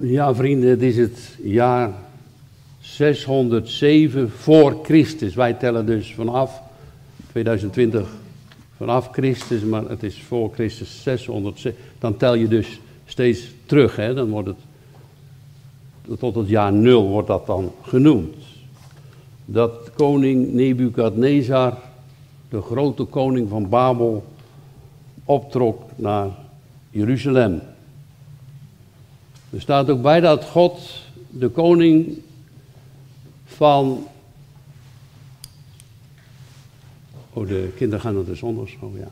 Ja, vrienden, het is het jaar 607 voor Christus. Wij tellen dus vanaf 2020 vanaf Christus, maar het is voor Christus 607. Dan tel je dus steeds terug, hè? dan wordt het tot het jaar 0 wordt dat dan genoemd. Dat koning Nebukadnezar, de grote koning van Babel, optrok naar Jeruzalem. Er staat ook bij dat God de koning van. Oh, de kinderen gaan naar de zondagschool, ja.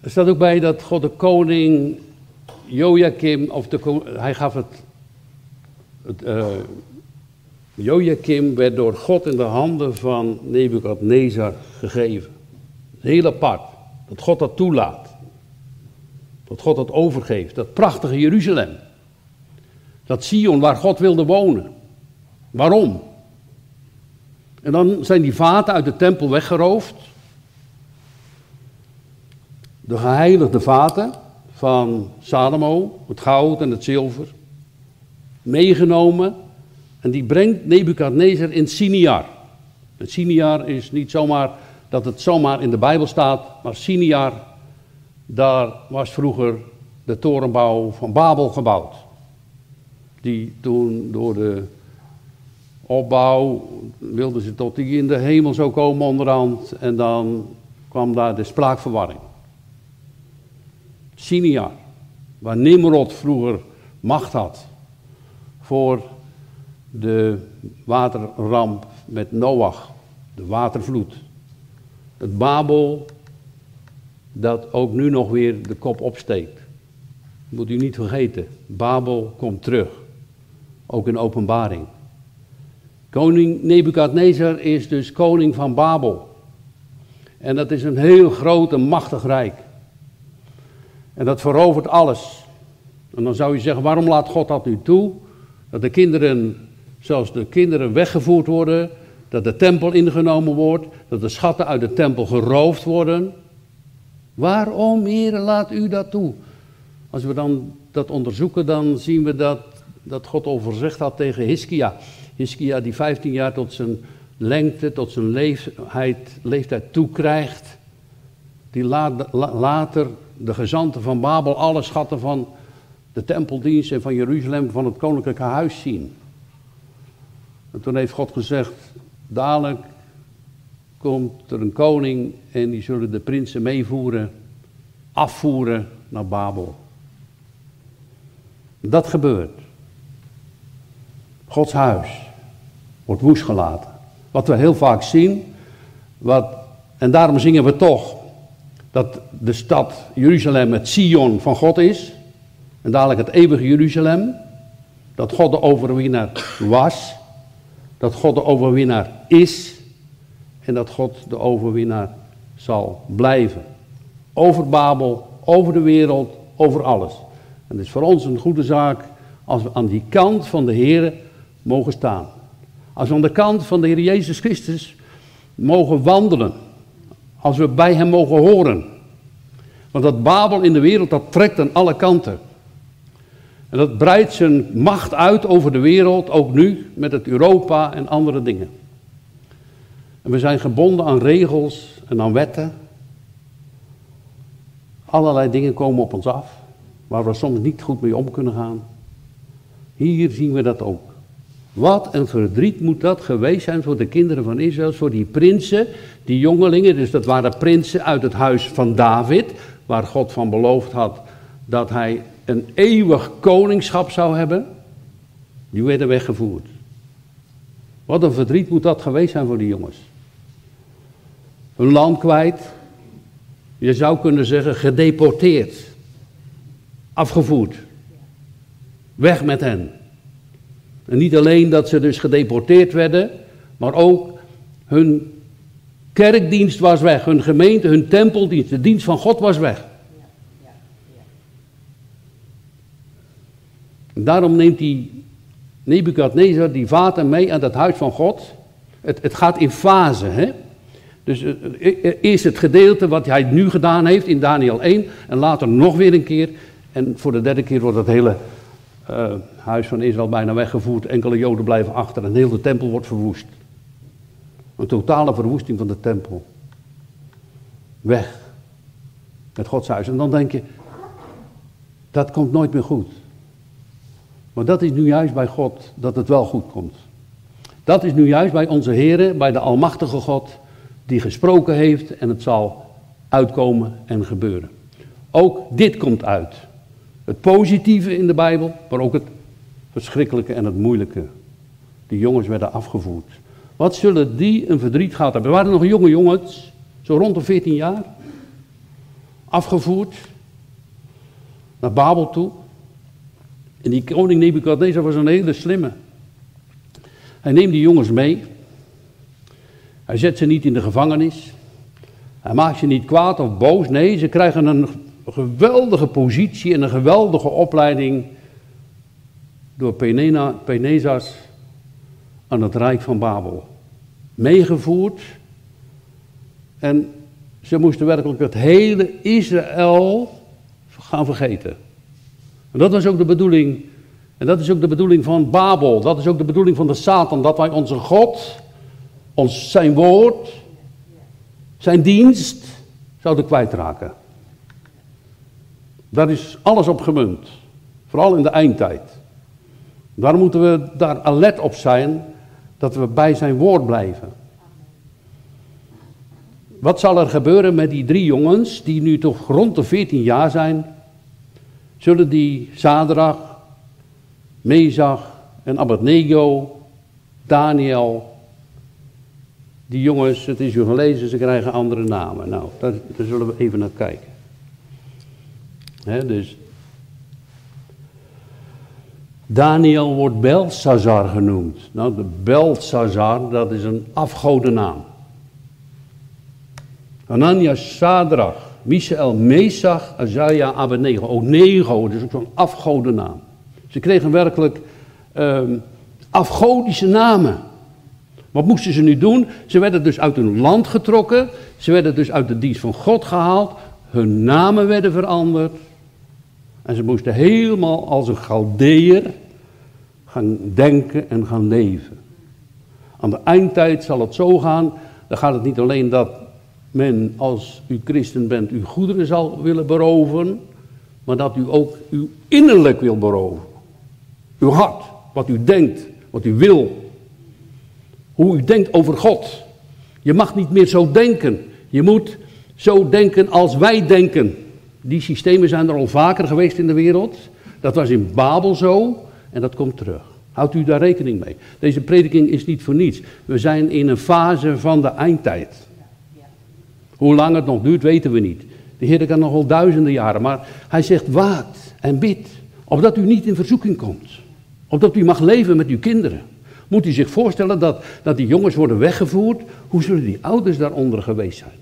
Er staat ook bij dat God de koning Joachim, of de, hij gaf het, het uh, Joachim werd door God in de handen van Nebukadnezar gegeven. Heel apart, dat God dat toelaat. Dat God dat overgeeft, dat prachtige Jeruzalem. Dat Sion waar God wilde wonen. Waarom? En dan zijn die vaten uit de tempel weggeroofd. De geheiligde vaten van Salomo, het goud en het zilver, meegenomen. En die brengt Nebukadnezar in Siniar. En Siniar is niet zomaar dat het zomaar in de Bijbel staat, maar Siniar, daar was vroeger de torenbouw van Babel gebouwd. Die toen door de opbouw wilden ze tot die in de hemel zou komen onderhand. En dan kwam daar de spraakverwarring. Sinia, waar Nimrod vroeger macht had voor de waterramp met Noach, de watervloed. Het Babel dat ook nu nog weer de kop opsteekt. Moet u niet vergeten, Babel komt terug, ook in openbaring. Koning Nebukadnezar is dus koning van Babel. En dat is een heel groot en machtig rijk. En dat verovert alles. En dan zou je zeggen, waarom laat God dat nu toe? Dat de kinderen, zelfs de kinderen weggevoerd worden, dat de tempel ingenomen wordt, dat de schatten uit de tempel geroofd worden. Waarom, heren, laat u dat toe? Als we dan dat onderzoeken, dan zien we dat, dat God overzegd had tegen Hiskia. Hiskia die 15 jaar tot zijn lengte, tot zijn leeftijd, leeftijd toekrijgt. Die later de gezanten van Babel alle schatten van de tempeldienst en van Jeruzalem, van het koninklijke huis zien. En toen heeft God gezegd, dadelijk komt er een koning en die zullen de prinsen meevoeren, afvoeren naar Babel. Dat gebeurt. Gods huis wordt woest gelaten. Wat we heel vaak zien, wat, en daarom zingen we toch dat de stad Jeruzalem het Sion van God is. En dadelijk het eeuwige Jeruzalem. Dat God de overwinnaar was. Dat God de overwinnaar is. En dat God de overwinnaar zal blijven. Over Babel, over de wereld, over alles. En het is voor ons een goede zaak als we aan die kant van de Heer mogen staan. Als we aan de kant van de Heer Jezus Christus mogen wandelen. Als we bij Hem mogen horen. Want dat Babel in de wereld, dat trekt aan alle kanten. En dat breidt zijn macht uit over de wereld, ook nu, met het Europa en andere dingen. En we zijn gebonden aan regels en aan wetten. Allerlei dingen komen op ons af, waar we soms niet goed mee om kunnen gaan. Hier zien we dat ook. Wat een verdriet moet dat geweest zijn voor de kinderen van Israël, voor die prinsen, die jongelingen. Dus dat waren prinsen uit het huis van David, waar God van beloofd had dat hij een eeuwig koningschap zou hebben. Die werden weggevoerd. Wat een verdriet moet dat geweest zijn voor die jongens. Hun land kwijt. Je zou kunnen zeggen gedeporteerd. Afgevoerd. Weg met hen. En niet alleen dat ze dus gedeporteerd werden, maar ook hun kerkdienst was weg, hun gemeente, hun tempeldienst, de dienst van God was weg. Daarom neemt die Nebukadnezar die vaten mee aan het huis van God. Het, het gaat in fase, hè. Dus eh, eh, eerst het gedeelte wat hij nu gedaan heeft in Daniel 1 en later nog weer een keer En voor de derde keer wordt het hele huis van Israël bijna weggevoerd. Enkele Joden blijven achter en heel de tempel wordt verwoest. Een totale verwoesting van de tempel. Weg. Het godshuis. En dan denk je, dat komt nooit meer goed. Maar dat is nu juist bij God dat het wel goed komt. Dat is nu juist bij onze Heer, bij de Almachtige God, die gesproken heeft en het zal uitkomen en gebeuren. Ook dit komt uit. Het positieve in de Bijbel, maar ook het verschrikkelijke en het moeilijke. Die jongens werden afgevoerd. Wat zullen die een verdriet gehad hebben? Er waren nog jonge jongens, zo rond de 14 jaar, afgevoerd naar Babel toe. En die koning Nebukadnezar was een hele slimme. Hij neemt die jongens mee. Hij zet ze niet in de gevangenis. Hij maakt ze niet kwaad of boos. Nee, ze krijgen een geweldige positie en een geweldige opleiding door Penezas aan het Rijk van Babel. Meegevoerd. En ze moesten werkelijk het hele Israël gaan vergeten. En dat was ook de bedoeling. En dat is ook de bedoeling van Babel. Dat is ook de bedoeling van de Satan. Dat wij onze God, ons, zijn woord, zijn dienst zouden kwijtraken. Daar is alles op gemunt. Vooral in de eindtijd. Daarom moeten we daar alert op zijn dat we bij zijn woord blijven. Wat zal er gebeuren met die drie jongens die nu toch rond de 14 jaar zijn? Zullen die Zadrach, Mezach en Abednego, Daniel, die jongens, het is u gelezen, ze krijgen andere namen. Nou, daar, zullen we even naar kijken. Dus Daniel wordt Belsazar genoemd. Nou, de Belsazar, dat is een afgodenaam. Anania Sadrach, Michael Mesach, Azaja Abednego. Ook Nego, dat is ook zo'n afgodenaam. Ze kregen werkelijk um, afgodische namen. Wat moesten ze nu doen? Ze werden dus uit hun land getrokken. Ze werden dus uit de dienst van God gehaald. Hun namen werden veranderd. En ze moesten helemaal als een Galdeer gaan denken en gaan leven. Aan de eindtijd zal het zo gaan, dan gaat het niet alleen dat men als u christen bent uw goederen zal willen beroven, maar dat u ook uw innerlijk wil beroven. Uw hart, wat u denkt, wat u wil. Hoe u denkt over God. Je mag niet meer zo denken. Je moet zo denken als wij denken. Die systemen zijn er al vaker geweest in de wereld. Dat was in Babel zo en dat komt terug. Houdt u daar rekening mee. Deze prediking is niet voor niets. We zijn in een fase van de eindtijd. Hoe lang het nog duurt, weten we niet. De Heer kan nog wel duizenden jaren, maar hij zegt waakt en bid, opdat u niet in verzoeking komt. Opdat u mag leven met uw kinderen. Moet u zich voorstellen dat, dat die jongens worden weggevoerd, hoe zullen die ouders daaronder geweest zijn?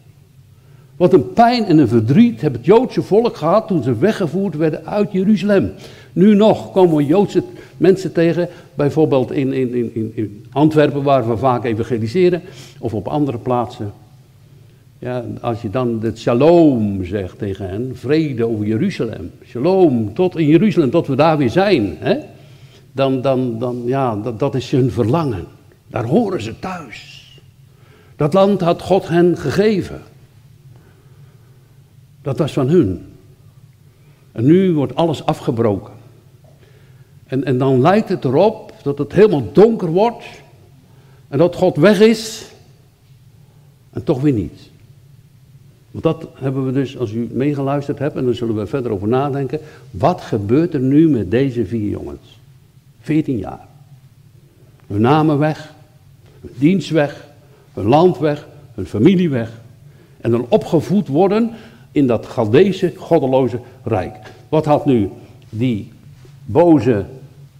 Wat een pijn en een verdriet heeft het Joodse volk gehad toen ze weggevoerd werden uit Jeruzalem. Nu nog komen we Joodse mensen tegen, bijvoorbeeld in, in, in, in Antwerpen, waar we vaak evangeliseren, of op andere plaatsen. Ja, als je dan het shalom zegt tegen hen, vrede over Jeruzalem, shalom, tot in Jeruzalem, tot we daar weer zijn, hè? Dan, dan, dan, ja, dat, dat is hun verlangen. Daar horen ze thuis. Dat land had God hen gegeven. Dat was van hun. En nu wordt alles afgebroken. En, en dan lijkt het erop dat het helemaal donker wordt. En dat God weg is. En toch weer niet. Want dat hebben we dus, als u meegeluisterd hebt, en dan zullen we verder over nadenken. Wat gebeurt er nu met deze vier jongens? 14 jaar. Hun namen weg, hun dienst weg, hun land weg, hun familie weg. En dan opgevoed worden in dat Galdeese, goddeloze rijk. Wat had nu die boze,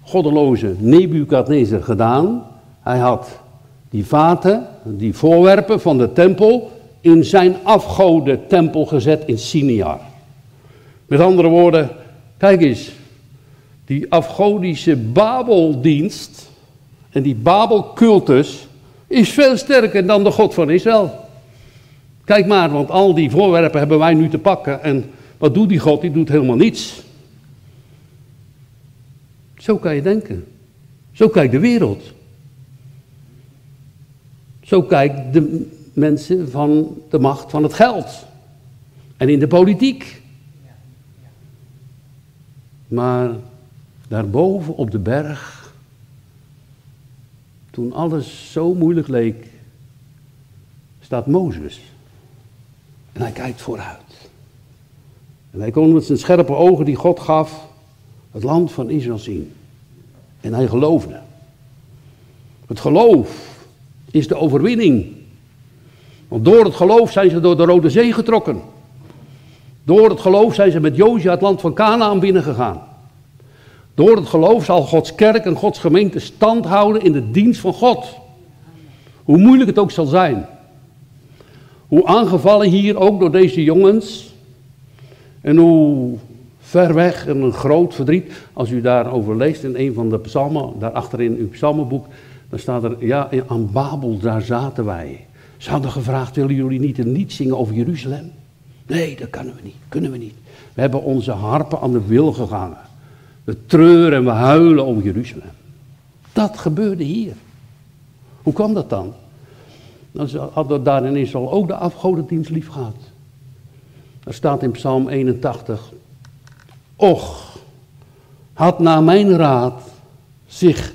goddeloze Nebukadnezar gedaan? Hij had die vaten, die voorwerpen van de tempel, in zijn tempel gezet in Siniar. Met andere woorden, kijk eens, die afgodische Babeldienst en die Babelcultus is veel sterker dan de God van Israël. Kijk maar, want al die voorwerpen hebben wij nu te pakken. En wat doet die God? Die doet helemaal niets. Zo kan je denken. Zo kijkt de wereld. Zo kijken de mensen van de macht van het geld. En in de politiek. Maar daarboven op de berg, toen alles zo moeilijk leek, staat Mozes. En hij kijkt vooruit. En hij kon met zijn scherpe ogen die God gaf het land van Israël zien. En hij geloofde. Het geloof is de overwinning. Want door het geloof zijn ze door de Rode Zee getrokken. Door het geloof zijn ze met Jozia het land van Canaan binnengegaan. Door het geloof zal Gods kerk en Gods gemeente stand houden in de dienst van God. Hoe moeilijk het ook zal zijn. Hoe aangevallen hier ook door deze jongens. En hoe ver weg en een groot verdriet. Als u daarover leest in een van de psalmen, daarachter in uw psalmenboek, dan staat er, ja, aan Babel, daar zaten wij. Ze hadden gevraagd, willen jullie niet een lied zingen over Jeruzalem? Nee, dat kunnen we niet, kunnen we niet. We hebben onze harpen aan de wil gegangen. We treuren en we huilen over Jeruzalem. Dat gebeurde hier. Hoe kwam dat dan? Dan hadden daar in Israël ook de afgodendienst lief gehad. Er staat in Psalm 81. Och, had na mijn raad zich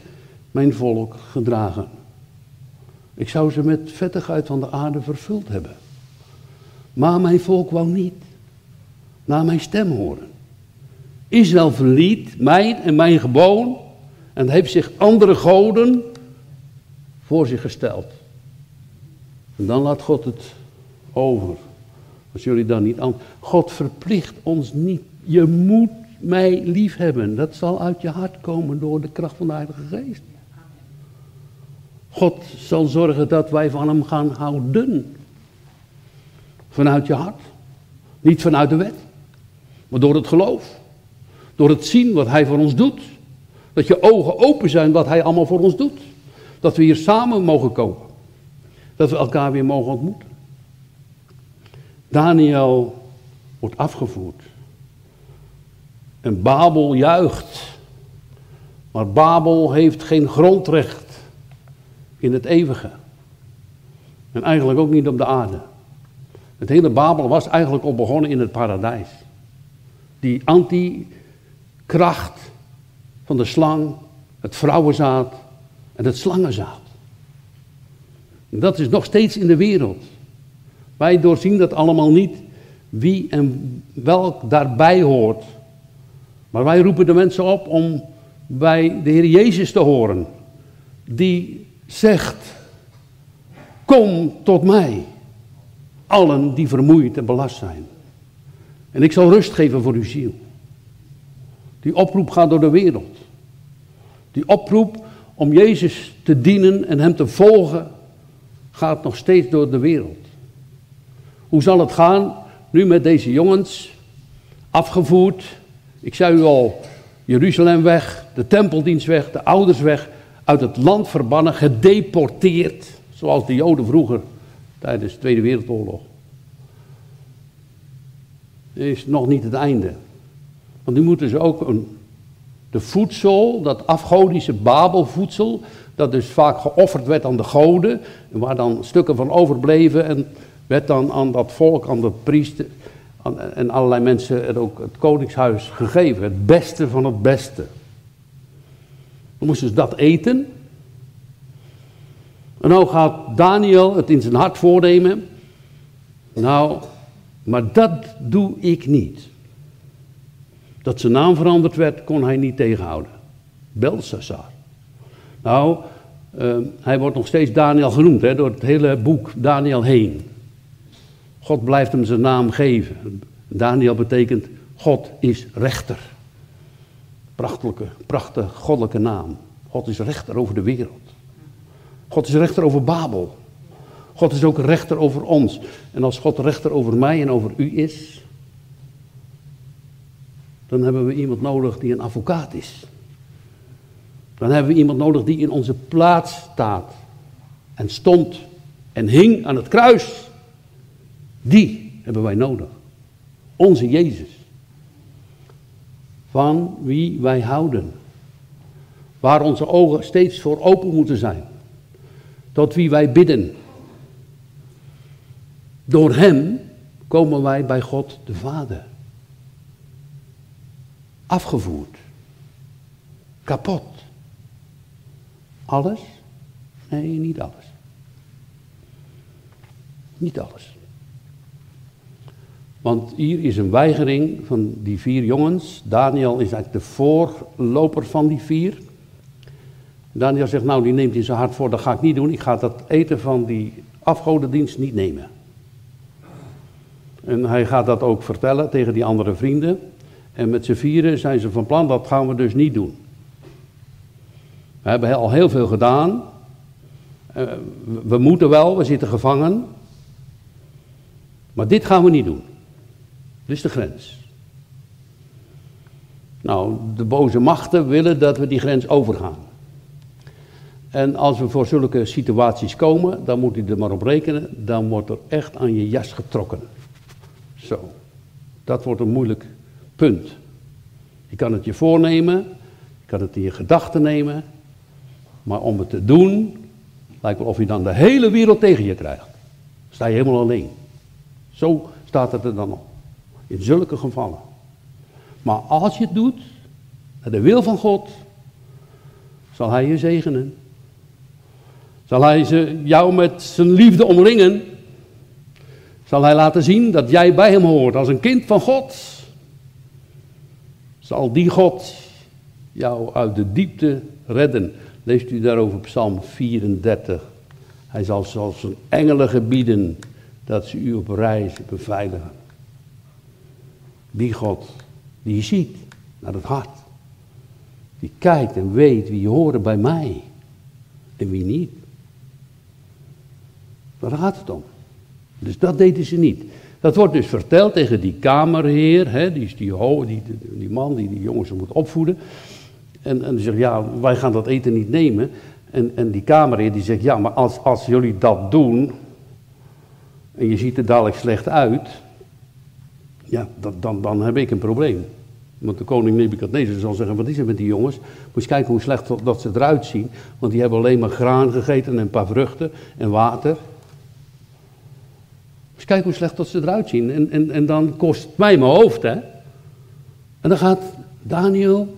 mijn volk gedragen. Ik zou ze met vettigheid van de aarde vervuld hebben. Maar mijn volk wou niet naar mijn stem horen. Israël verliet mij en mijn geboon en heeft zich andere goden voor zich gesteld. En dan laat God het over. Als jullie dan niet aan. God verplicht ons niet. Je moet mij lief hebben. Dat zal uit je hart komen door de kracht van de Heilige Geest. God zal zorgen dat wij van hem gaan houden. Vanuit je hart. Niet vanuit de wet. Maar door het geloof. Door het zien wat hij voor ons doet. Dat je ogen open zijn wat hij allemaal voor ons doet. Dat we hier samen mogen komen. Dat we elkaar weer mogen ontmoeten. Daniel wordt afgevoerd. En Babel juicht. Maar Babel heeft geen grondrecht in het eeuwige. En eigenlijk ook niet op de aarde. Het hele Babel was eigenlijk al begonnen in het paradijs. Die anti-kracht van de slang, het vrouwenzaad en het slangenzaad. Dat is nog steeds in de wereld. Wij doorzien dat allemaal niet, wie en welk daarbij hoort. Maar wij roepen de mensen op om bij de Heer Jezus te horen, die zegt, kom tot mij, allen die vermoeid en belast zijn. En ik zal rust geven voor uw ziel. Die oproep gaat door de wereld. Die oproep om Jezus te dienen en Hem te volgen gaat nog steeds door de wereld. Hoe zal het gaan nu met deze jongens? Afgevoerd. Ik zei u al, Jeruzalem weg, de tempeldienst weg, de ouders weg, uit het land verbannen, gedeporteerd, zoals de Joden vroeger tijdens de Tweede Wereldoorlog. Is nog niet het einde. Want nu moeten ze ook een, de voedsel, dat afgodische Babelvoedsel, dat dus vaak geofferd werd aan de goden, en waar dan stukken van overbleven en werd dan aan dat volk, aan de priester en allerlei mensen er ook het koningshuis gegeven. Het beste van het beste. Dan moesten ze dat eten. En nou gaat Daniel het in zijn hart voornemen. Nou, maar dat doe ik niet. Dat zijn naam veranderd werd, kon hij niet tegenhouden. Belshazzar. Nou, uh, hij wordt nog steeds Daniel genoemd, hè, door het hele boek Daniel heen. God blijft hem zijn naam geven. Daniel betekent God is rechter. Prachtige, prachtige goddelijke naam. God is rechter over de wereld. God is rechter over Babel. God is ook rechter over ons. En als God rechter over mij en over u is, dan hebben we iemand nodig die een advocaat is. Dan hebben we iemand nodig die in onze plaats staat en stond en hing aan het kruis. Die hebben wij nodig. Onze Jezus. Van wie wij houden. Waar onze ogen steeds voor open moeten zijn. Tot wie wij bidden. Door Hem komen wij bij God de Vader. Afgevoerd. Kapot. Alles? Nee, niet alles. Niet alles. Want hier is een weigering van die vier jongens. Daniel is eigenlijk de voorloper van die vier. Daniel zegt, nou die neemt in zijn hart voor, dat ga ik niet doen. Ik ga dat eten van die afgodendienst niet nemen. En hij gaat dat ook vertellen tegen die andere vrienden. En met z'n vieren zijn ze van plan, dat gaan we dus niet doen. We hebben al heel veel gedaan. Eh, we moeten wel, we zitten gevangen. Maar dit gaan we niet doen. Dit is de grens. Nou, de boze machten willen dat we die grens overgaan. En als we voor zulke situaties komen, dan moet u er maar op rekenen, dan wordt er echt aan je jas getrokken. Zo, dat wordt een moeilijk punt. Je kan het je voornemen, je kan het in je gedachten nemen, maar om het te doen, lijkt wel of je dan de hele wereld tegen je krijgt. Sta je helemaal alleen. Zo staat het er dan op. In zulke gevallen. Maar als je het doet, naar de wil van God, zal Hij je zegenen. Zal Hij jou met zijn liefde omringen. Zal Hij laten zien dat jij bij Hem hoort als een kind van God. Zal die God jou uit de diepte redden. Leest u daarover Psalm 34. Hij zal zoals zijn engelen gebieden dat ze u op reis beveiligen. Die God, die ziet naar het hart. Die kijkt en weet wie horen bij mij en wie niet. Daar gaat het om. Dus dat deden ze niet. Dat wordt dus verteld tegen die kamerheer, hè, die, die, die, die, man die die jongens moet opvoeden. En, en die zegt, ja, wij gaan dat eten niet nemen. En, en die kamerheer die zegt, ja, maar als, als jullie dat doen, en je ziet er dadelijk slecht uit, ja, dat, dan, dan heb ik een probleem. Want de koning Nebukadnezar zal zeggen, wat is er met die jongens? Moet je kijken hoe slecht dat ze eruit zien. Want die hebben alleen maar graan gegeten en een paar vruchten en water. Eens kijken hoe slecht dat ze eruit zien. En, en, en dan kost het mij mijn hoofd, hè. En dan gaat Daniel,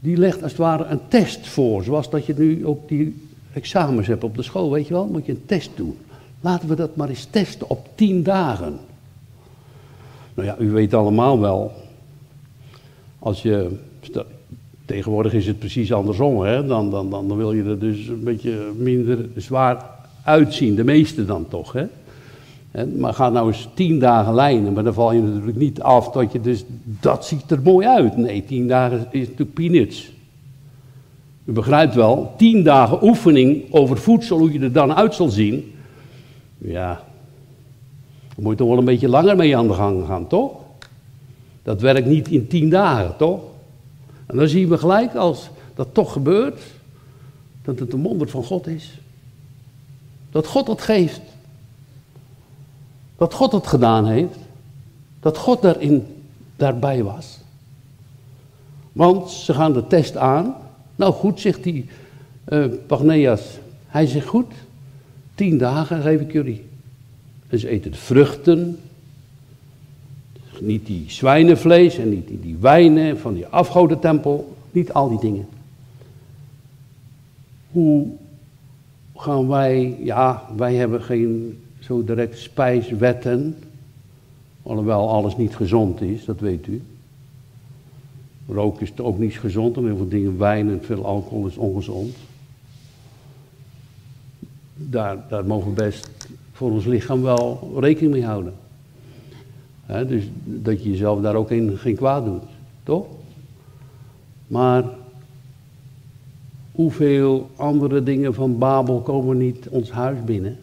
die legt als het ware een test voor. Zoals dat je nu ook die examens hebt op de school, weet je wel. Moet je een test doen. Laten we dat maar eens testen op tien dagen. Nou ja, u weet allemaal wel. Als je. Tegenwoordig is het precies andersom, hè? Dan, dan, dan, dan wil je er dus een beetje minder zwaar uitzien. De meeste dan toch, hè? Maar ga nou eens tien dagen lijnen, maar dan val je natuurlijk niet af dat je dus, dat ziet er mooi uit. Nee, tien dagen is natuurlijk peanuts. U begrijpt wel, tien dagen oefening over voedsel, hoe je er dan uit zal zien. Ja, dan moet je toch wel een beetje langer mee aan de gang gaan, toch? Dat werkt niet in tien dagen, toch? En dan zien we gelijk, als dat toch gebeurt, dat het een wonder van God is. Dat God het geeft. Dat God het gedaan heeft. Dat God daarin, daarbij was. Want ze gaan de test aan. Nou goed, zegt die uh, Pagneas. Hij zegt goed, tien dagen geef ik jullie. En ze eten vruchten. Niet die zwijnenvlees en niet die, die wijnen van die afgodentempel. Niet al die dingen. Hoe gaan wij, ja, wij hebben geen zo direct spijswetten. Alhoewel alles niet gezond is, dat weet u. Rook is ook niet gezond en heel veel dingen, wijn en veel alcohol is ongezond. Daar, daar mogen we best voor ons lichaam wel rekening mee houden. dus dat je jezelf daar ook in, geen kwaad doet, toch? Maar hoeveel andere dingen van Babel komen niet ons huis binnen?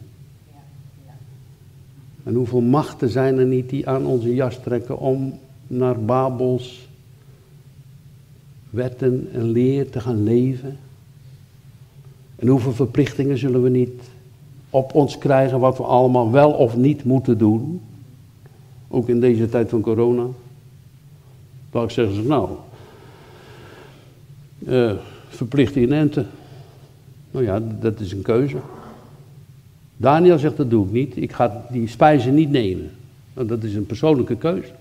En hoeveel machten zijn er niet die aan onze jas trekken om naar Babels wetten en leer te gaan leven? En hoeveel verplichtingen zullen we niet op ons krijgen wat we allemaal wel of niet moeten doen? Ook in deze tijd van corona. Dan zeggen ze, nou, uh, verplichte inenten. Nou ja, dat is een keuze. Daniel zegt, dat doe ik niet. Ik ga die spijzen niet nemen. Nou, dat is een persoonlijke keuze.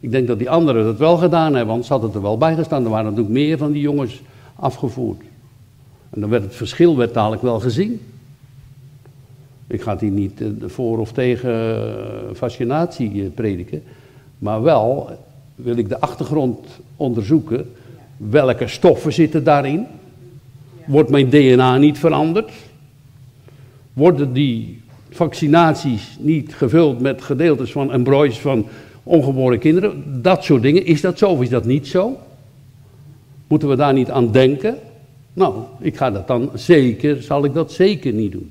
Ik denk dat die anderen dat wel gedaan hebben, want ze hadden er wel bij gestaan. Er waren natuurlijk meer van die jongens afgevoerd. En dan werd het verschil werd dadelijk wel gezien. Ik ga hier niet eh, voor of tegen eh, fascinatie eh, prediken, maar wel wil ik de achtergrond onderzoeken. Welke stoffen zitten daarin? Wordt mijn DNA niet veranderd? Worden die vaccinaties niet gevuld met gedeeltes van embryos van ongeboren kinderen? Dat soort dingen. Is dat zo of is dat niet zo? Moeten we daar niet aan denken? Nou, ik ga dat dan zeker, zal ik dat zeker niet doen.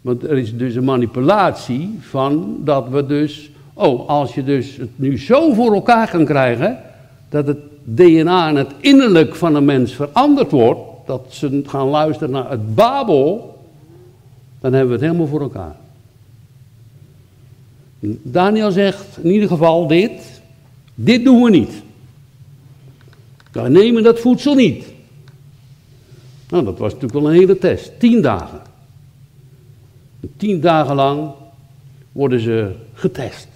Want er is dus een manipulatie van dat we dus, oh, als je dus het nu zo voor elkaar kan krijgen, dat het DNA en het innerlijk van een mens veranderd wordt, dat ze gaan luisteren naar het Babel, dan hebben we het helemaal voor elkaar. Daniel zegt in ieder geval dit, dit doen we niet. We nemen dat voedsel niet. Nou, dat was natuurlijk wel een hele test. Tien dagen. Tien dagen lang worden ze getest.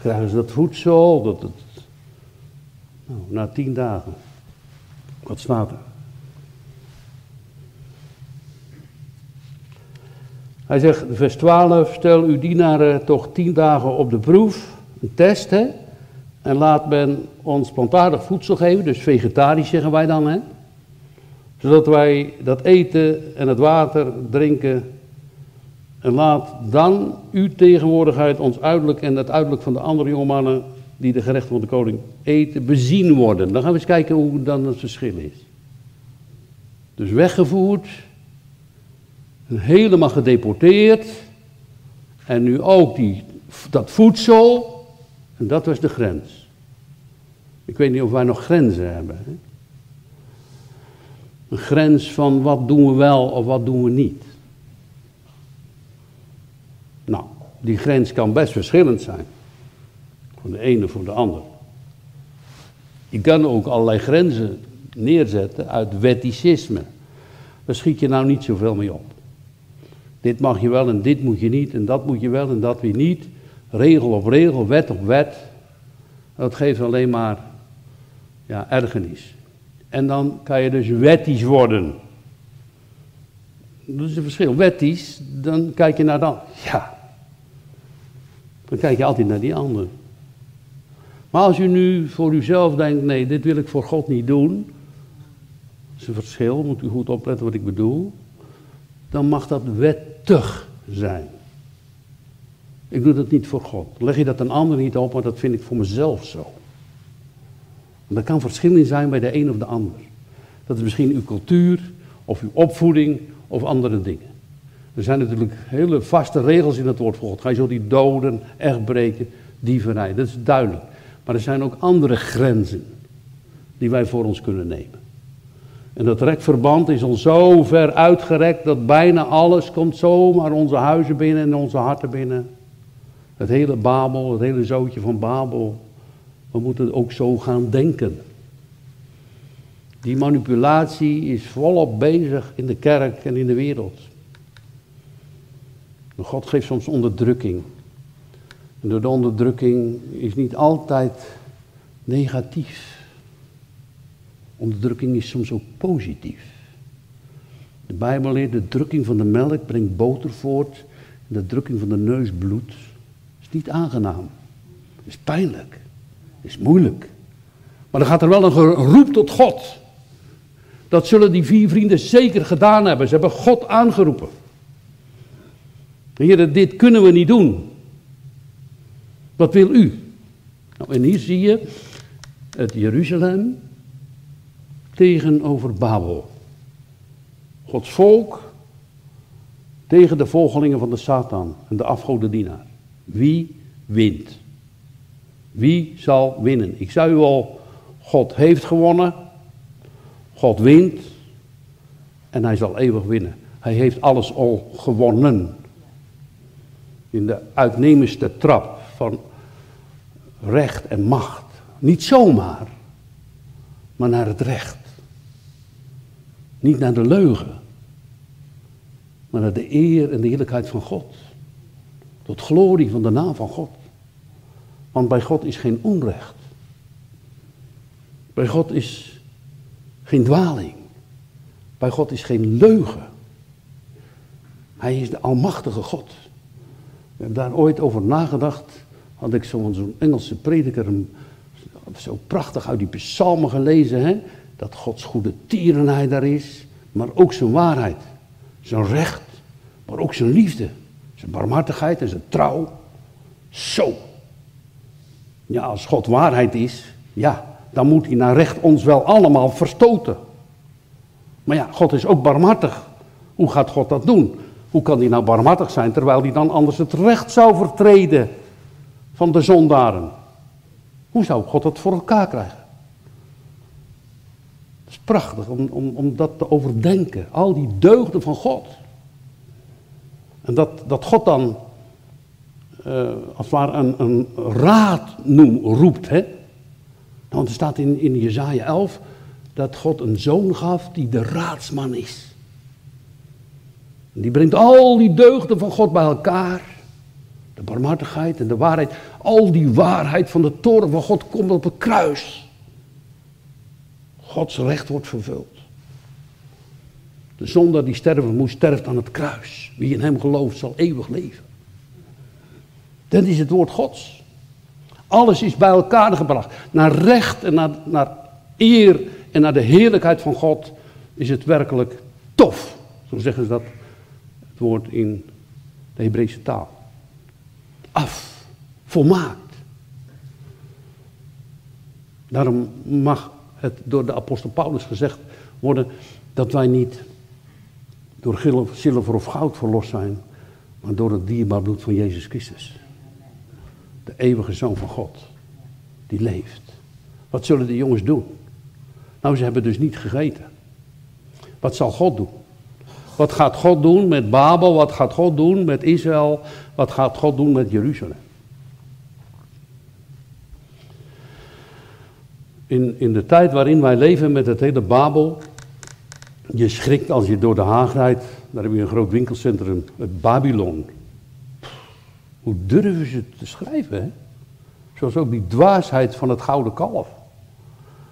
Krijgen ze dat voedsel? Dat, nou, na tien dagen. Wat staat er? Hij zegt, vers 12, stel uw dienaren toch tien dagen op de proef, een test, hè? En laat men ons plantaardig voedsel geven, dus vegetarisch zeggen wij dan, hè? Zodat wij dat eten en het water drinken. En laat dan uw tegenwoordigheid ons uiterlijk en het uiterlijk van de andere jongmannen die de gerechten van de koning eten, bezien worden. Dan gaan we eens kijken hoe dan het verschil is. Dus weggevoerd, helemaal gedeporteerd, en nu ook die, dat voedsel, en dat was de grens. Ik weet niet of wij nog grenzen hebben. Hè? Een grens van wat doen we wel of wat doen we niet. Nou, die grens kan best verschillend zijn. Van de ene voor de ander. Je kan ook allerlei grenzen neerzetten uit wetticisme. Daar schiet je nou niet zoveel mee op. Dit mag je wel en dit moet je niet en dat moet je wel en dat weer niet regel op regel, wet op wet. Dat geeft alleen maar ja, ergernis. En dan kan je dus wettisch worden. Dat is een verschil. Wettisch, dan kijk je naar dan. Ja. Dan kijk je altijd naar die ander. Maar als u nu voor uzelf denkt, nee, dit wil ik voor God niet doen. Dat is een verschil, moet u goed opletten wat ik bedoel. Dan mag dat zijn. Ik doe dat niet voor God. Leg je dat een ander niet op, maar dat vind ik voor mezelf zo. En dat kan verschil in zijn bij de een of de ander. Dat is misschien uw cultuur, of uw opvoeding, of andere dingen. Er zijn natuurlijk hele vaste regels in het woord van God. Ga je zo die doden, echt breken, dieverij. Dat is duidelijk. Maar er zijn ook andere grenzen die wij voor ons kunnen nemen. En dat rekverband is al zo ver uitgerekt dat bijna alles komt zomaar onze huizen binnen en onze harten binnen. Het hele Babel, het hele zootje van Babel. We moeten ook zo gaan denken. Die manipulatie is volop bezig in de kerk en in de wereld. God geeft soms onderdrukking. En door de onderdrukking is niet altijd negatief. Onderdrukking is soms ook positief. De Bijbel leert de drukking van de melk brengt boter voort. En de drukking van de neus bloed niet aangenaam. Is pijnlijk. Is moeilijk. Maar dan gaat er wel een geroep tot God. Dat zullen die vier vrienden zeker gedaan hebben. Ze hebben God aangeroepen. Heer, dit kunnen we niet doen. Wat wil u? Nou, en hier zie je het Jeruzalem tegenover Babel. Gods volk tegen de volgelingen van de Satan en de afgodendienaar. Wie wint? Wie zal winnen? Ik zei u al, God heeft gewonnen. God wint. En hij zal eeuwig winnen. Hij heeft alles al gewonnen. In de uitnemendste trap van recht en macht. Niet zomaar. maar naar het recht. Niet naar de leugen, maar naar de eer en de heerlijkheid van God. Tot glorie van de naam van God. Want bij God is geen onrecht. Bij God is geen dwaling. Bij God is geen leugen. Hij is de almachtige God. We hebben daar ooit over nagedacht. Had ik zo'n Engelse prediker zo prachtig uit die psalmen gelezen. Hè? Dat Gods goede tierenheid daar is. Maar ook zijn waarheid. Zijn recht. Maar ook zijn liefde. Zijn barmhartigheid en zijn trouw. Zo. Ja, als God waarheid is. Ja, dan moet hij naar recht ons wel allemaal verstoten. Maar ja, God is ook barmhartig. Hoe gaat God dat doen? Hoe kan hij nou barmhartig zijn terwijl hij dan anders het recht zou vertreden van de zondaren? Hoe zou God dat voor elkaar krijgen? Prachtig om, om, om dat te overdenken. Al die deugden van God. En dat, dat God dan uh, als het een, een raad noem, roept. Hè? Want er staat in, in Jezaja 11 dat God een zoon gaf die de raadsman is. Die brengt al die deugden van God bij elkaar. De barmhartigheid en de waarheid. Al die waarheid van de toren van God komt op het kruis. Gods recht wordt vervuld. De zondaar die sterven moest, sterft aan het kruis. Wie in hem gelooft zal eeuwig leven. Dat is het woord Gods. Alles is bij elkaar gebracht. Naar recht en naar, naar eer en naar de heerlijkheid van God is het werkelijk tof. Zo zeggen ze dat het woord in de Hebreeuwse taal. Af, volmaakt. Daarom mag het door de apostel Paulus gezegd worden dat wij niet door zilver of goud verlost zijn, maar door het dierbaar bloed van Jezus Christus. De eeuwige Zoon van God, die leeft. Wat zullen de jongens doen? Nou, ze hebben dus niet gegeten. Wat zal God doen? Wat gaat God doen met Babel? Wat gaat God doen met Israël? Wat gaat God doen met Jeruzalem? In, in de tijd waarin wij leven met het hele Babel, je schrikt als je door de Haag rijdt, daar heb je een groot winkelcentrum, het Babylon. Hoe durven ze te schrijven? Zoals ook die dwaasheid van het gouden kalf.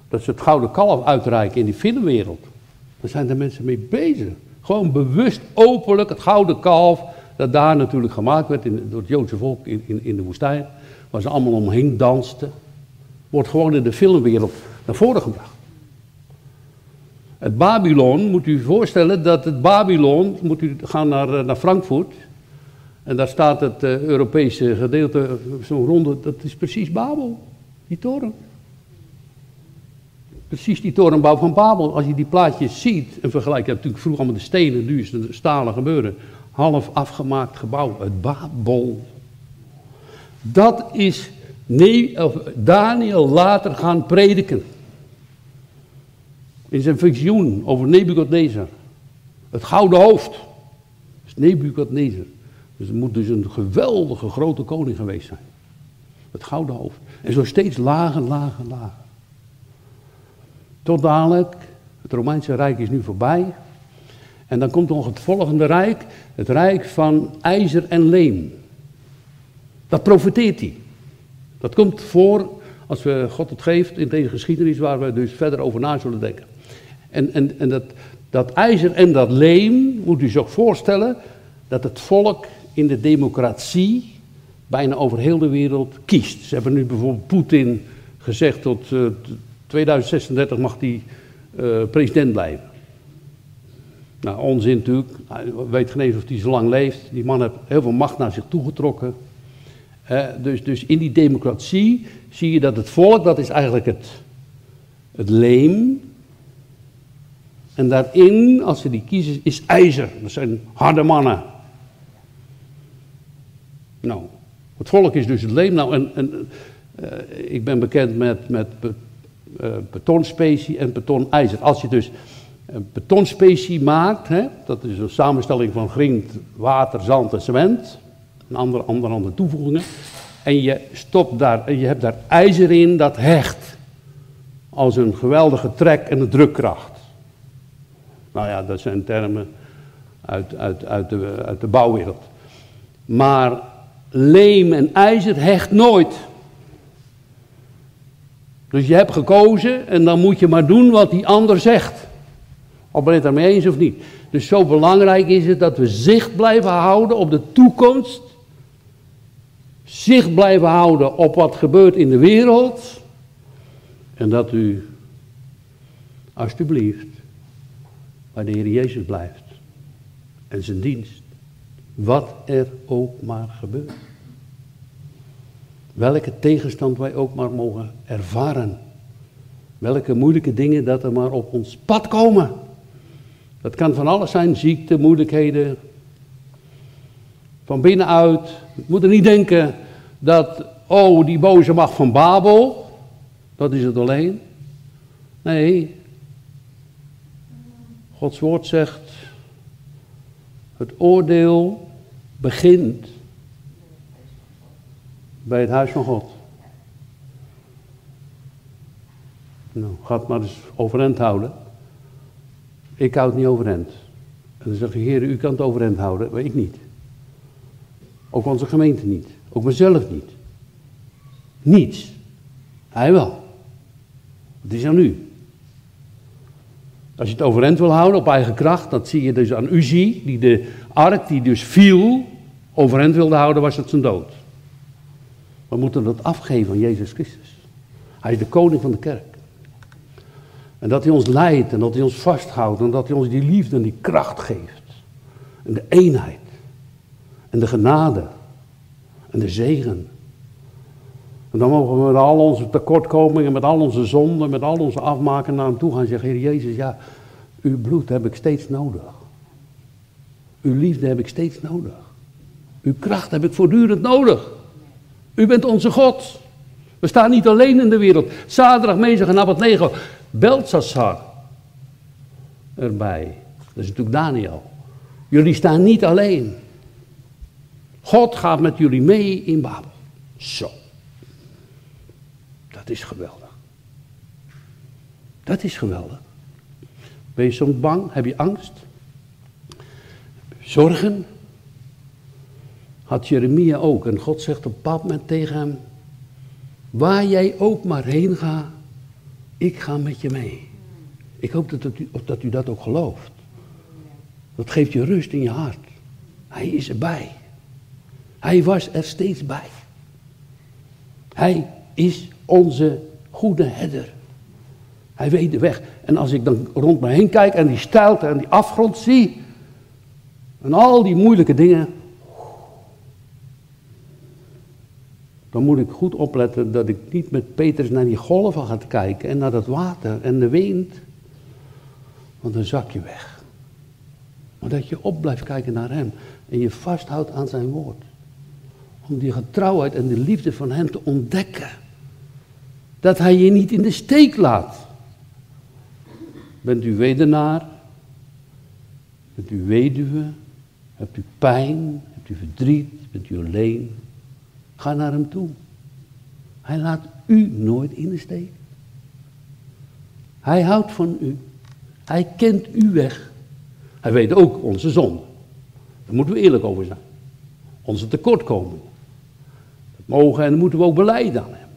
Dat ze het gouden kalf uitreiken in die filmwereld. Daar zijn de mensen mee bezig. Gewoon bewust, openlijk, het gouden kalf, dat daar natuurlijk gemaakt werd door het Joodse volk in, in de woestijn, waar ze allemaal omheen dansten, wordt gewoon in de filmwereld naar voren gebracht. Het Babylon, moet u voorstellen dat het Babylon, moet u gaan naar, eh, naar Frankfurt, en daar staat het uh, Europese gedeelte, zo'n ronde, dat is precies Babel, die toren. Precies die torenbouw van Babel. Als je die plaatjes ziet en vergelijkt, hebt natuurlijk vroeger allemaal de stenen, nu is het stalen gebeuren. Half afgemaakt gebouw, het Babel. Dat is nee, of Daniel later gaan prediken. In zijn visioen over Nebukadnezar. Het gouden hoofd. Is Nebukadnezar. Dus het moet dus een geweldige grote koning geweest zijn. Het gouden hoofd. En zo steeds lager, lager, lager. Tot dadelijk, het Romeinse Rijk is nu voorbij. En dan komt nog het volgende rijk, het rijk van ijzer en leem. Dat profeteert hij. Dat komt voor als we God het geeft in deze geschiedenis waar we dus verder over na zullen denken. En, en, en dat, dat ijzer en dat leem, moet u zich voorstellen, dat het volk in de democratie bijna over heel de wereld kiest. Ze hebben nu bijvoorbeeld Poetin gezegd tot uh, 2036 mag hij uh, president blijven. Nou, onzin natuurlijk. Hij weet geen eens of hij zo lang leeft. Die man heeft heel veel macht naar zich toegetrokken. Dus, dus in die democratie zie je dat het volk, dat is eigenlijk het, het leem. En daarin, als ze die kiezen, is ijzer. Dat zijn harde mannen. Nou, het volk is dus het leem. Nou, uh, ik ben bekend met, met uh, betonspecie en betoniejzer. Als je dus een betonspecie maakt, dat is een samenstelling van grind, water, zand en cement, en andere, andere, andere toevoegingen, en je stopt daar, en je hebt daar ijzer in dat hecht. als een geweldige trek en een drukkracht. Nou ja, dat zijn termen uit, uit, uit, de, uit de bouwwereld. Maar leem en ijzer hecht nooit. Dus je hebt gekozen en dan moet je maar doen wat die ander zegt. Of ben je het ermee eens of niet? Dus zo belangrijk is het dat we zicht blijven houden op de toekomst. Zicht blijven houden op wat gebeurt in de wereld. En dat u, alsjeblieft, bij de Heer Jezus blijft. En zijn dienst. Wat er ook maar gebeurt. Welke tegenstand wij ook maar mogen ervaren. Welke moeilijke dingen dat er maar op ons pad komen. Dat kan van alles zijn, ziekte, moeilijkheden. Van binnenuit. We moeten niet denken dat, oh, die boze macht van Babel, dat is het alleen. Nee, Gods woord zegt, het oordeel begint bij het huis van God. Nou, ga het maar eens overeind houden. Ik houd het niet overeind. En dan zegt de Heer, u kan het overeind houden, maar ik niet. Ook onze gemeente niet. Ook mezelf niet. Niets. Hij wel. Het is aan u. Als je het overeind wil houden op eigen kracht, dat zie je dus aan Uzi, die de ark die dus viel, overeind wilde houden, was het zijn dood. We moeten dat afgeven aan Jezus Christus. Hij is de koning van de kerk. En dat hij ons leidt en dat hij ons vasthoudt en dat hij ons die liefde en die kracht geeft. En de eenheid. En de genade. En de zegen. En dan mogen we met al onze tekortkomingen, met al onze zonden, met al onze afmaken naar hem toe gaan en zeggen, Heer Jezus, ja, uw bloed heb ik steeds nodig. Uw liefde heb ik steeds nodig. Uw kracht heb ik voortdurend nodig. U bent onze God. We staan niet alleen in de wereld. Zaterdag, Mezig en Abednego. Beltsassar erbij. Dat is natuurlijk Daniel. Jullie staan niet alleen. God gaat met jullie mee in Babel. Zo. Dat is geweldig. Dat is geweldig. Ben je soms bang? Heb je angst? Zorgen? Had Jeremia ook. En God zegt op bepaald moment tegen hem: Waar jij ook maar heen gaat, ik ga met je mee. Ik hoop dat, u, dat u dat ook gelooft. Dat geeft je rust in je hart. Hij is erbij. Hij was er steeds bij. Hij is onze goede herder. Hij weet de weg. En als ik dan rond me heen kijk en die stijlte en die afgrond zie. En al die moeilijke dingen. Dan moet ik goed opletten dat ik niet met Petrus naar die golven ga kijken en naar dat water en de wind. Want dan zak je weg. Maar dat je op blijft kijken naar hem en je vasthoudt aan zijn woord. Om die getrouwheid en de liefde van hem te ontdekken. Dat hij je niet in de steek laat. Bent u wedenaar? Bent u weduwe? Hebt u pijn? Hebt u verdriet? Bent u alleen? Ga naar hem toe. Hij laat u nooit in de steek. Hij houdt van u. Hij kent u weg. Hij weet ook onze zonde. Daar moeten we eerlijk over zijn. Onze tekortkomingen. Mogen en moeten we ook beleiden aan hem.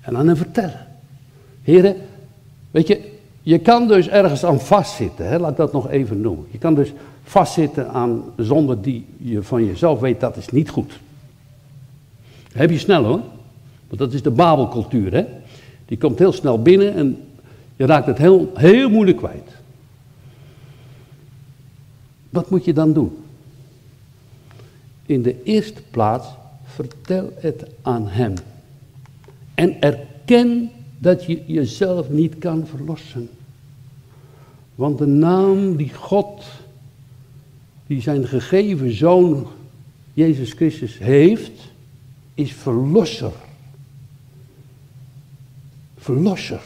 En aan hem vertellen. Heren, weet je, je kan dus ergens aan vastzitten. Hè? Laat dat nog even noemen. Je kan dus vastzitten aan zonde die je van jezelf weet dat is niet goed. heb je snel hoor. Want dat is de babelcultuur hè. Die komt heel snel binnen en je raakt het heel, heel moeilijk kwijt. Wat moet je dan doen? In de eerste plaats vertel het aan hem. En erken dat je jezelf niet kan verlossen. Want de naam die God, die zijn gegeven zoon Jezus Christus heeft, is verlosser. Verlosser.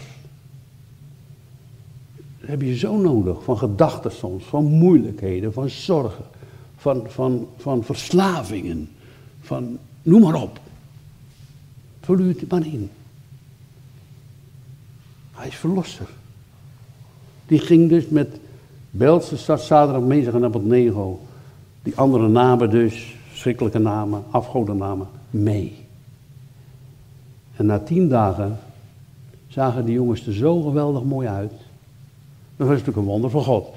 Heb je zo nodig, van gedachten soms, van moeilijkheden, van zorgen, van, van, van verslavingen, van noem maar op. Vul u het maar in. Hij is verlosser. Die ging dus met Belgische stad zaterdag Mezig en Abednego. Die andere namen dus, schrikkelijke namen, afgodennamen, mee. En na tien dagen zagen die jongens er zo geweldig mooi uit. Dat was natuurlijk een wonder van God.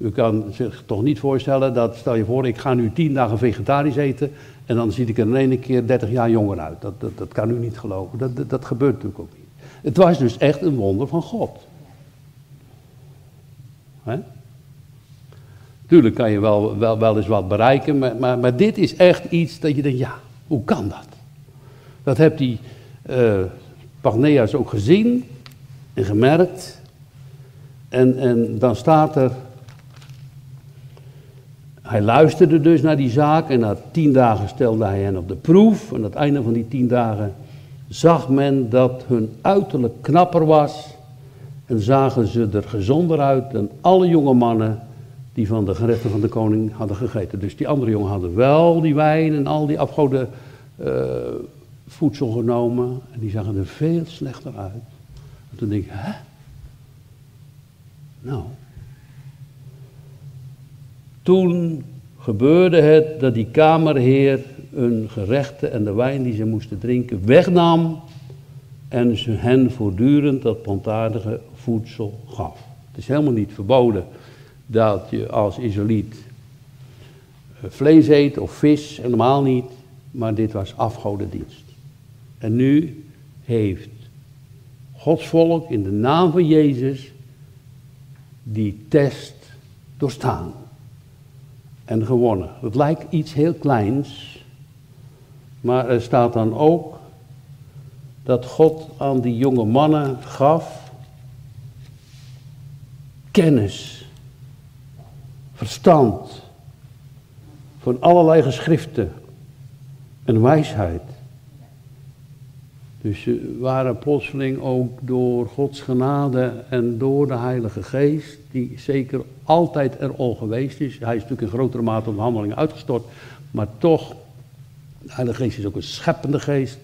U kan zich toch niet voorstellen dat, stel je voor, ik ga nu tien dagen vegetarisch eten en dan zie ik er in één keer dertig jaar jonger uit. Dat, dat, dat kan u niet geloven. Dat, dat, gebeurt natuurlijk ook niet. Het was dus echt een wonder van God. Hè? Tuurlijk kan je wel, wel, wel eens wat bereiken, maar, maar, dit is echt iets dat je denkt, ja, hoe kan dat? Dat heeft die uh, ook gezien en gemerkt. En, en dan staat er, hij luisterde dus naar die zaak en na tien dagen stelde hij hen op de proef. En aan het einde van die tien dagen zag men dat hun uiterlijk knapper was en zagen ze er gezonder uit dan alle jonge mannen die van de gerechten van de koning hadden gegeten. Dus die andere jongen hadden wel die wijn en al die afgoden uh, voedsel genomen. En die zagen er veel slechter uit. En toen denk ik, hè? Nou. Toen gebeurde het dat die kamerheer hun gerechten en de wijn die ze moesten drinken wegnam. En ze hen voortdurend dat plantaardige voedsel gaf. Het is helemaal niet verboden dat je als isoliet eh, vlees eet of vis, helemaal niet. Maar dit was afgodendienst. En nu heeft Gods volk in de naam van Jezus die test doorstaan en gewonnen. Het lijkt iets heel kleins, maar er staat dan ook dat God aan die jonge mannen gaf kennis, verstand van allerlei geschriften en wijsheid. Dus ze waren plotseling ook door Gods genade en door de Heilige Geest, die zeker altijd er al geweest is. Hij is natuurlijk in grotere mate op de handelingen uitgestort, maar toch, de Heilige Geest is ook een scheppende geest.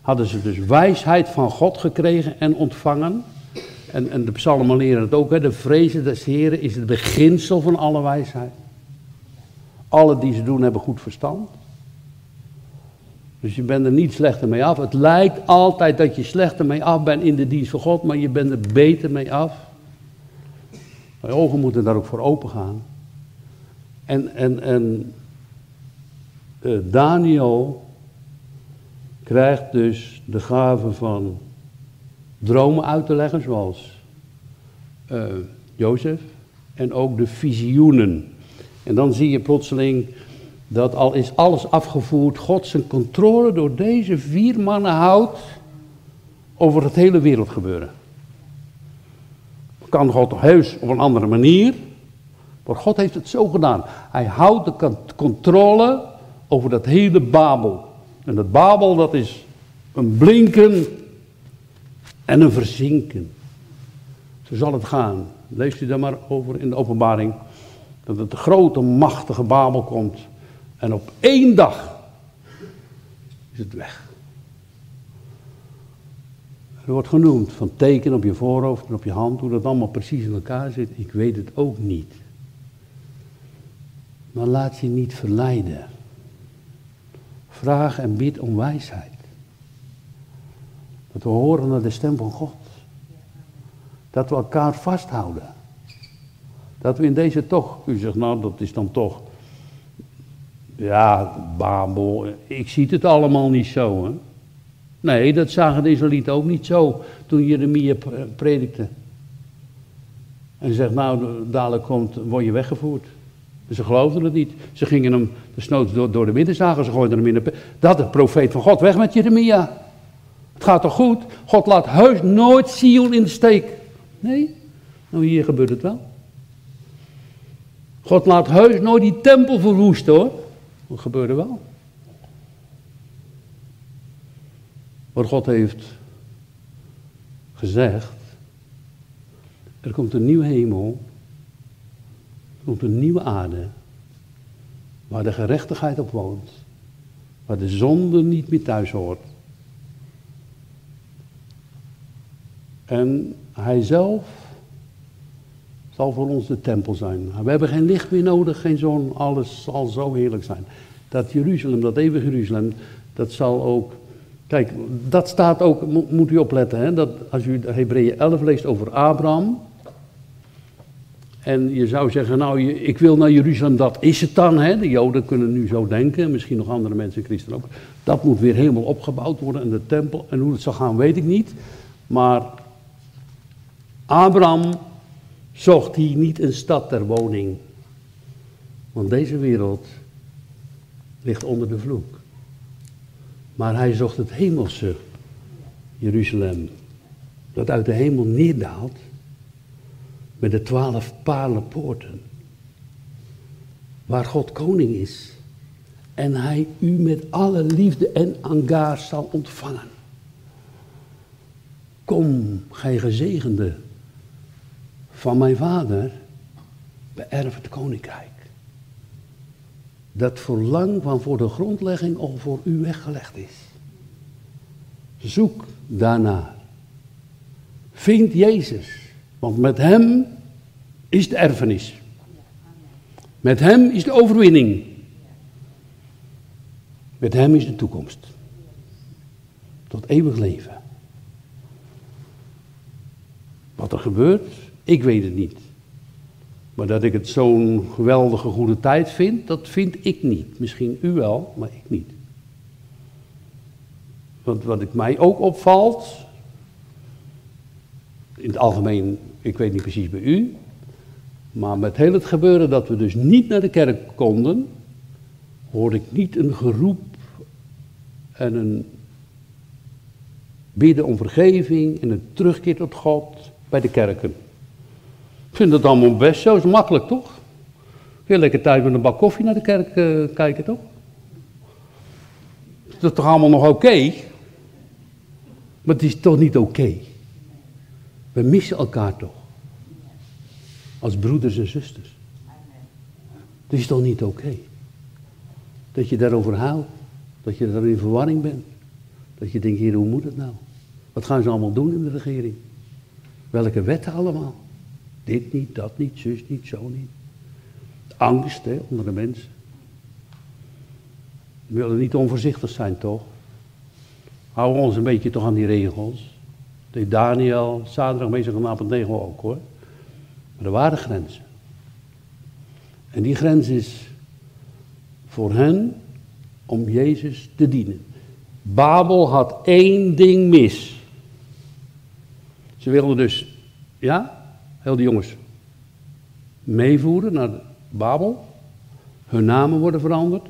Hadden ze dus wijsheid van God gekregen en ontvangen. En, en de psalmen leren het ook, hè, de vrezen des Heren is het beginsel van alle wijsheid. Alle die ze doen hebben goed verstand. Dus je bent er niet slechter mee af. Het lijkt altijd dat je slechter mee af bent in de dienst van God, maar je bent er beter mee af. Je ogen moeten daar ook voor open gaan. En, en, en uh, Daniel krijgt dus de gave van dromen uit te leggen, zoals uh, Jozef, en ook de visioenen. En dan zie je plotseling dat al is alles afgevoerd, God zijn controle door deze vier mannen houdt over het hele wereldgebeuren. Kan God heus op een andere manier, maar God heeft het zo gedaan. Hij houdt de controle over dat hele Babel. En dat Babel dat is een blinken en een verzinken. Zo zal het gaan. Leest u daar maar over in de openbaring. Dat het grote, machtige Babel komt. En op één dag is het weg. Er wordt genoemd van teken op je voorhoofd en op je hand, hoe dat allemaal precies in elkaar zit. Ik weet het ook niet. Maar laat je niet verleiden. Vraag en bid om wijsheid. Dat we horen naar de stem van God. Dat we elkaar vasthouden. Dat we in deze toch, u zegt nou dat is dan toch ja, Babel, ik zie het allemaal niet zo. Hè? Nee, dat zagen de Israëlieten ook niet zo toen Jeremia predikte. En zegt, nou, dadelijk komt, word je weggevoerd. Ze geloofden het niet. Ze gingen hem desnoods door, door de midden zagen, ze gooiden hem in de... Dat de profeet van God, weg met Jeremia. Het gaat toch goed? God laat heus nooit Sion in de steek. Nee, nou hier gebeurt het wel. God laat heus nooit die tempel verwoesten hoor. Dat gebeurde wel. Maar God heeft gezegd, er komt een nieuwe hemel, er komt een nieuwe aarde, waar de gerechtigheid op woont, waar de zonde niet meer thuis hoort. En hij zelf zal voor ons de tempel zijn. We hebben geen licht meer nodig, geen zon, alles zal zo heerlijk zijn. Dat Jeruzalem, dat eeuwige Jeruzalem, dat zal ook... Kijk, dat staat ook, moet u opletten, hè, dat als u Hebreeën 11 leest over Abraham... En je zou zeggen, nou, ik wil naar Jeruzalem, dat is het dan. Hè? De Joden kunnen nu zo denken, misschien nog andere mensen, christen ook. Dat moet weer helemaal opgebouwd worden en de tempel. En hoe het zal gaan, weet ik niet. Maar Abraham zocht hier niet een stad ter woning. Want deze wereld ligt onder de vloek. Maar hij zocht het hemelse Jeruzalem, dat uit de hemel neerdaalt met de twaalf palenpoorten, waar God koning is en hij u met alle liefde en angaar zal ontvangen. Kom, gij gezegende van mijn vader, beërf het koninkrijk. Dat voor lang van voor de grondlegging al voor u weggelegd is. Zoek daarnaar. Vind Jezus, want met Hem is de erfenis. Met Hem is de overwinning. Met Hem is de toekomst. Tot eeuwig leven. Wat er gebeurt, ik weet het niet. Maar dat ik het zo'n geweldige goede tijd vind, dat vind ik niet. Misschien u wel, maar ik niet. Want wat ik mij ook opvalt, in het algemeen, ik weet niet precies bij u, maar met heel het gebeuren dat we dus niet naar de kerk konden, hoorde ik niet een geroep en een bidden om vergeving en een terugkeer tot God bij de kerken. Ik vind het allemaal best zo, is makkelijk toch? Heel lekker thuis met een bak koffie naar de kerk uh, kijken toch? Is dat toch allemaal nog oké? Maar het is toch niet oké. We missen elkaar toch? Als broeders en zusters. Het is toch niet oké? Dat je daarover houdt. Dat je daar in verwarring bent. Dat je denkt, hier, hoe moet het nou? Wat gaan ze allemaal doen in de regering? Welke wetten allemaal? Dit niet, dat niet, zus niet, zo niet. Angst onder de mensen. We willen niet onvoorzichtig zijn, toch? Houden we ons een beetje toch aan die regels. deed Daniel, zaterdag, meestal vanavond negen ook hoor. Maar er waren grenzen. En die grens is voor hen om Jezus te dienen. Babel had één ding mis. Ze wilden dus, ja, heel de jongens meevoeren naar Babel. Hun namen worden veranderd.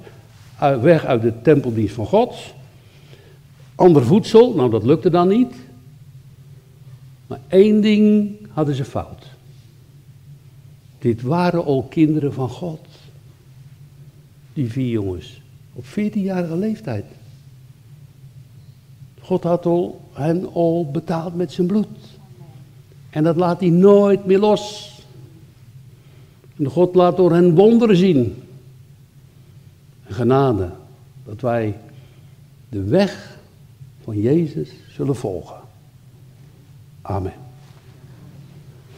Weg uit de tempeldienst van God. Ander voedsel, nou dat lukte dan niet. Maar één ding hadden ze fout. Dit waren al kinderen van God. Die vier jongens. Op 14-jarige leeftijd. God had al, hen al betaald met zijn bloed. En dat laat hij nooit meer los. En God laat door hen wonderen zien. En genade. Dat wij de weg van Jezus zullen volgen. Amen.